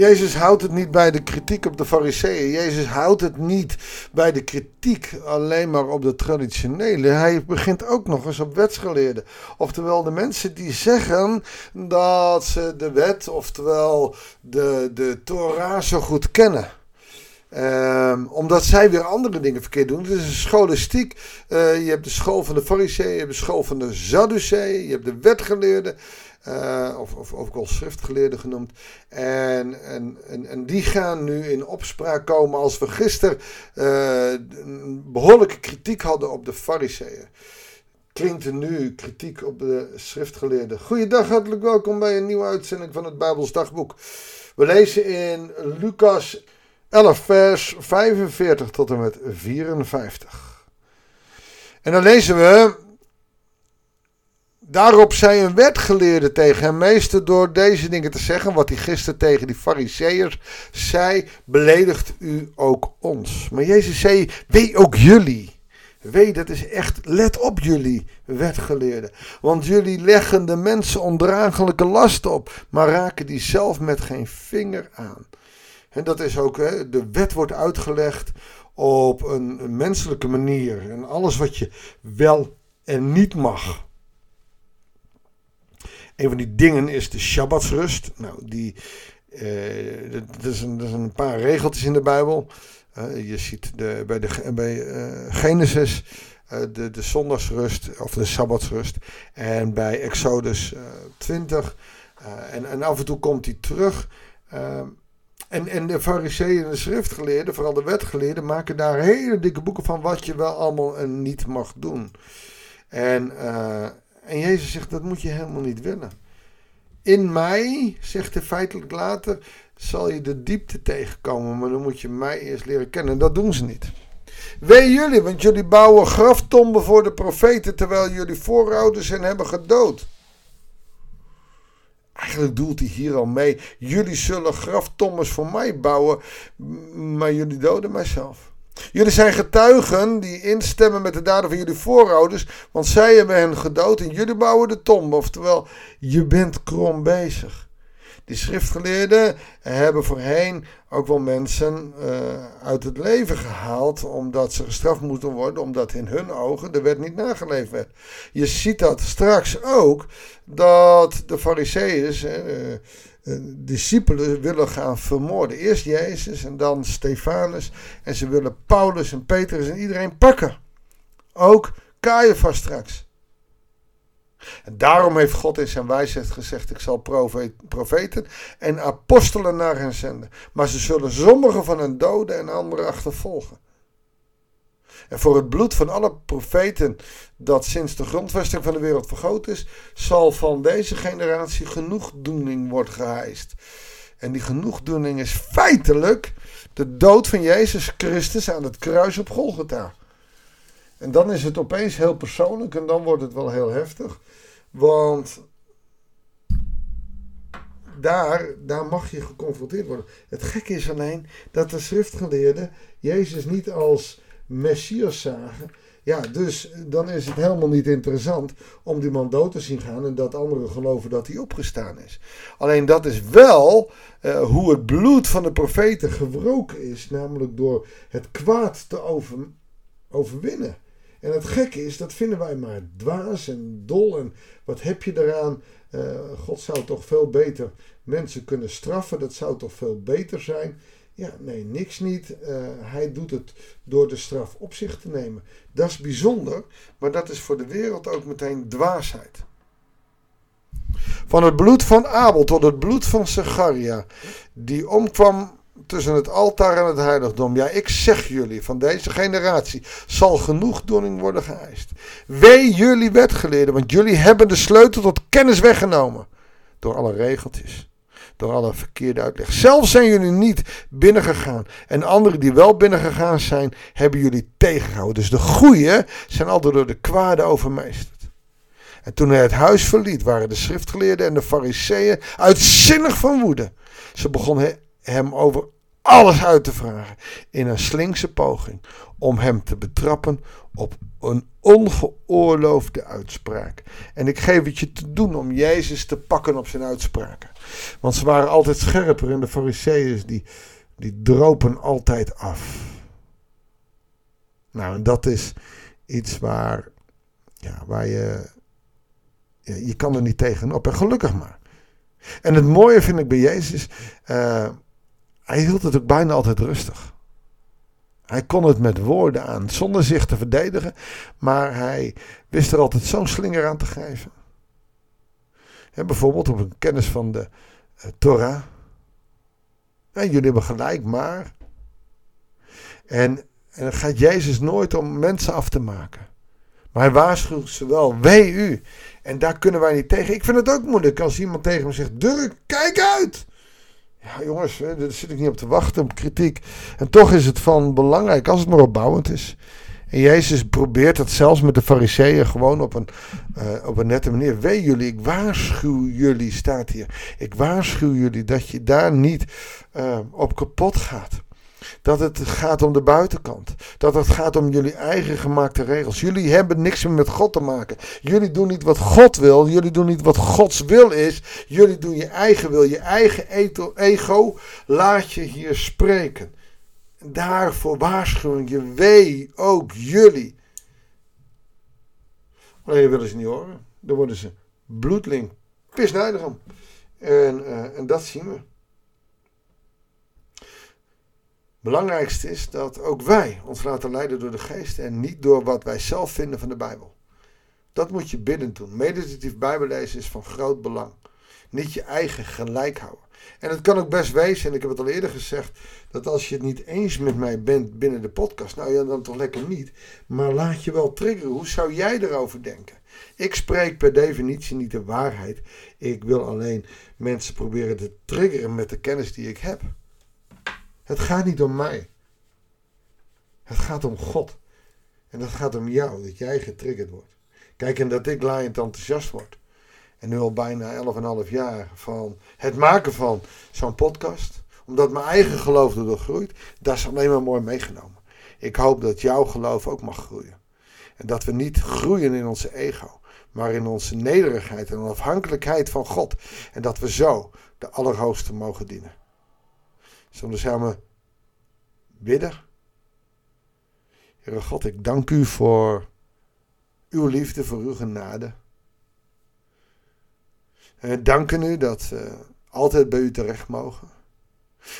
Jezus houdt het niet bij de kritiek op de fariseeën. Jezus houdt het niet bij de kritiek alleen maar op de traditionele. Hij begint ook nog eens op wetsgeleerden. Oftewel de mensen die zeggen dat ze de wet, oftewel de, de Torah zo goed kennen. Um, omdat zij weer andere dingen verkeerd doen. Het is een scholastiek. Uh, je hebt de school van de fariseeën, je hebt de school van de Sadduceeën, je hebt de wetgeleerden. Uh, of, of ook wel schriftgeleerden genoemd. En, en, en, die gaan nu in opspraak komen als we gisteren een behoorlijke kritiek hadden op de fariseeën. Klinkt er nu kritiek op de schriftgeleerden. Goeiedag, hartelijk welkom bij een nieuwe uitzending van het Bijbels Dagboek. We lezen in Lucas 11, vers 45 tot en met 54. En dan lezen we. Daarop zei een wetgeleerde tegen hem, meester, door deze dingen te zeggen, wat hij gisteren tegen die fariseeërs zei, beledigt u ook ons. Maar Jezus zei, wee ook jullie. Wee, dat is echt, let op jullie, wetgeleerden. Want jullie leggen de mensen ondraaglijke lasten op, maar raken die zelf met geen vinger aan. En dat is ook, hè, de wet wordt uitgelegd op een menselijke manier. En alles wat je wel en niet mag. Een van die dingen is de Shabbatsrust. Nou, die, uh, dat, is een, een paar regeltjes in de Bijbel. Uh, je ziet de, bij, de, bij uh, Genesis de, de zondagsrust of de Sabbatsrust. En bij Exodus 20. en, en af en toe komt die terug. En, en de fariseeën en de schriftgeleerden, vooral de wetgeleerden, maken daar hele dikke boeken van wat je wel allemaal en niet mag doen. En, en Jezus zegt, dat moet je helemaal niet willen. In mij, zegt hij feitelijk later, zal je de diepte tegenkomen, maar dan moet je mij eerst leren kennen. En dat doen ze niet. Wee jullie, want jullie bouwen graftomben voor de profeten, terwijl jullie voorouders hen hebben gedood. Eigenlijk doelt hij hier al mee. Jullie zullen graftommers voor mij bouwen, maar jullie doden mijzelf. Jullie zijn getuigen die instemmen met de daden van jullie voorouders, want zij hebben hen gedood en jullie bouwen de tombe. Oftewel, je bent krom bezig. Die schriftgeleerden hebben voorheen ook wel mensen uh, uit het leven gehaald omdat ze gestraft moeten worden, omdat in hun ogen de wet niet nageleefd werd. Je ziet dat straks ook dat de fariseeën, uh, uh, discipelen, willen gaan vermoorden. Eerst Jezus en dan Stefanus en ze willen Paulus en Petrus en iedereen pakken. Ook Caiaphas straks. En daarom heeft God in zijn wijsheid gezegd: Ik zal profeten en apostelen naar hen zenden. Maar ze zullen sommigen van hen doden en anderen achtervolgen. En voor het bloed van alle profeten dat sinds de grondvesting van de wereld vergoten is, zal van deze generatie genoegdoening worden geheist. En die genoegdoening is feitelijk de dood van Jezus Christus aan het kruis op Golgotha. En dan is het opeens heel persoonlijk en dan wordt het wel heel heftig. Want daar, daar mag je geconfronteerd worden. Het gekke is alleen dat de schriftgeleerden Jezus niet als Messias zagen. Ja, dus dan is het helemaal niet interessant om die man dood te zien gaan en dat anderen geloven dat hij opgestaan is. Alleen dat is wel uh, hoe het bloed van de profeten gewroken is, namelijk door het kwaad te over, overwinnen. En het gekke is, dat vinden wij maar dwaas en dol. En wat heb je eraan? Uh, God zou toch veel beter mensen kunnen straffen. Dat zou toch veel beter zijn. Ja, nee, niks niet. Uh, hij doet het door de straf op zich te nemen. Dat is bijzonder, maar dat is voor de wereld ook meteen dwaasheid. Van het bloed van Abel tot het bloed van Zacharia, die omkwam tussen het altaar en het heiligdom. Ja, ik zeg jullie, van deze generatie zal genoegdoening worden geëist. Wee jullie wetgeleerden, want jullie hebben de sleutel tot kennis weggenomen. Door alle regeltjes, door alle verkeerde uitleg. Zelf zijn jullie niet binnengegaan. En anderen die wel binnengegaan zijn, hebben jullie tegengehouden. Dus de goeie zijn altijd door de kwade overmeesterd. En toen hij het huis verliet, waren de schriftgeleerden en de fariseeën uitzinnig van woede. Ze begonnen hem over alles uit te vragen in een slinkse poging om hem te betrappen op een ongeoorloofde uitspraak. En ik geef het je te doen om Jezus te pakken op zijn uitspraken. Want ze waren altijd scherper en de fariseeërs die, die dropen altijd af. Nou, en dat is iets waar, ja, waar je, je kan er niet tegenop. En gelukkig maar. En het mooie vind ik bij Jezus, uh, hij hield het ook bijna altijd rustig. Hij kon het met woorden aan, zonder zich te verdedigen, maar hij wist er altijd zo'n slinger aan te geven. bijvoorbeeld op een kennis van de uh, Torah. jullie hebben gelijk, maar. En, en dan gaat Jezus nooit om mensen af te maken. Maar hij waarschuwt ze wel, wee u. En daar kunnen wij niet tegen. Ik vind het ook moeilijk als iemand tegen me zegt, Dirk, kijk uit. Ja, jongens, daar zit ik niet op te wachten, op kritiek. En toch is het van belangrijk als het maar opbouwend is. En Jezus probeert dat zelfs met de fariseeën gewoon op een, uh, op een nette manier. Wee jullie, ik waarschuw jullie, staat hier. Ik waarschuw jullie dat je daar niet uh, op kapot gaat. Dat het gaat om de buitenkant. Dat het gaat om jullie eigen gemaakte regels. Jullie hebben niks meer met God te maken. Jullie doen niet wat God wil. Jullie doen niet wat Gods wil is. Jullie doen je eigen wil. Je eigen ego laat je hier spreken. Daarvoor waarschuwing je. Wee ook jullie. Alleen willen ze niet horen. Dan worden ze bloedling. Pisnijdig om. En, uh, en dat zien we. Belangrijkste is dat ook wij ons laten leiden door de geest en niet door wat wij zelf vinden van de Bijbel. Dat moet je bidden doen. Meditatief Bijbellezen is van groot belang. Niet je eigen gelijk houden. En het kan ook best wezen, en ik heb het al eerder gezegd, dat als je het niet eens met mij bent binnen de podcast, nou ja, dan toch lekker niet. Maar laat je wel triggeren. Hoe zou jij erover denken? Ik spreek per definitie niet de waarheid. Ik wil alleen mensen proberen te triggeren met de kennis die ik heb. Het gaat niet om mij. Het gaat om God. En dat gaat om jou, dat jij getriggerd wordt. Kijk, en dat ik laaiend enthousiast word. En nu al bijna 11,5 jaar van het maken van zo'n podcast. Omdat mijn eigen geloof erdoor groeit. Dat is alleen maar mooi meegenomen. Ik hoop dat jouw geloof ook mag groeien. En dat we niet groeien in onze ego. Maar in onze nederigheid en afhankelijkheid van God. En dat we zo de Allerhoogste mogen dienen. Zullen we samen bidden? Heere God, ik dank u voor uw liefde, voor uw genade. En danken u dat we altijd bij u terecht mogen.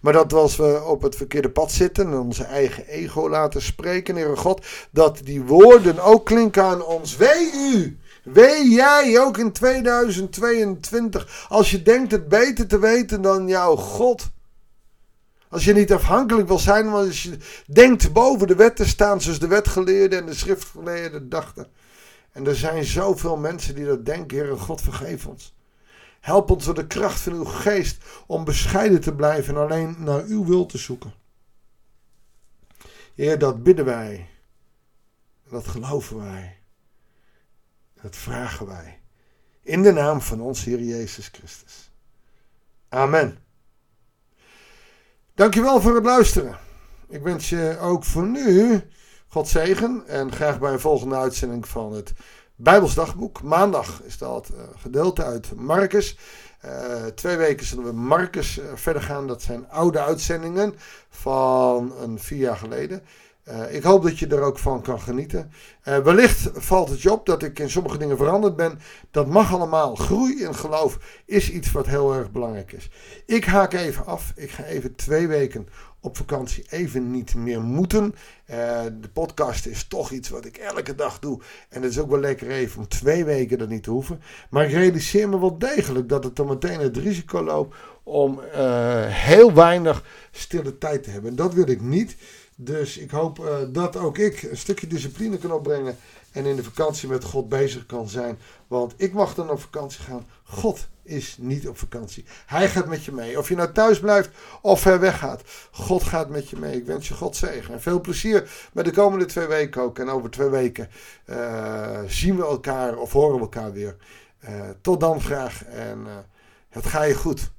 Maar dat als we op het verkeerde pad zitten en onze eigen ego laten spreken, Heere God, dat die woorden ook klinken aan ons. Wee u! Wee jij ook in 2022, als je denkt het beter te weten dan jouw God. Als je niet afhankelijk wil zijn, maar als je denkt boven de wet te staan, zoals de wetgeleerden en de schriftgeleerden dachten. En er zijn zoveel mensen die dat denken, Heer God vergeef ons. Help ons door de kracht van uw geest om bescheiden te blijven en alleen naar uw wil te zoeken. Heer, dat bidden wij. Dat geloven wij. Dat vragen wij. In de naam van ons Heer Jezus Christus. Amen. Dankjewel voor het luisteren. Ik wens je ook voor nu God zegen en graag bij een volgende uitzending van het Bijbelsdagboek. Maandag is dat uh, gedeelte uit Marcus. Uh, twee weken zullen we Marcus uh, verder gaan. Dat zijn oude uitzendingen van een vier jaar geleden. Uh, ik hoop dat je er ook van kan genieten. Uh, wellicht valt het je op dat ik in sommige dingen veranderd ben. Dat mag allemaal. Groei in geloof is iets wat heel erg belangrijk is. Ik haak even af. Ik ga even twee weken op vakantie even niet meer moeten. Uh, de podcast is toch iets wat ik elke dag doe. En het is ook wel lekker even om twee weken dat niet te hoeven. Maar ik realiseer me wel degelijk dat ik dan meteen het risico loop om heel weinig stille tijd te hebben. En dat wil ik niet. Dus ik hoop uh, dat ook ik een stukje discipline kan opbrengen. En in de vakantie met God bezig kan zijn. Want ik mag dan op vakantie gaan. God is niet op vakantie. Hij gaat met je mee. Of je nou thuis blijft of ver weg gaat. God gaat met je mee. Ik wens je God zegen. En veel plezier met de komende twee weken ook. En over twee weken uh, zien we elkaar of horen we elkaar weer. Uh, tot dan graag. En het ga je goed.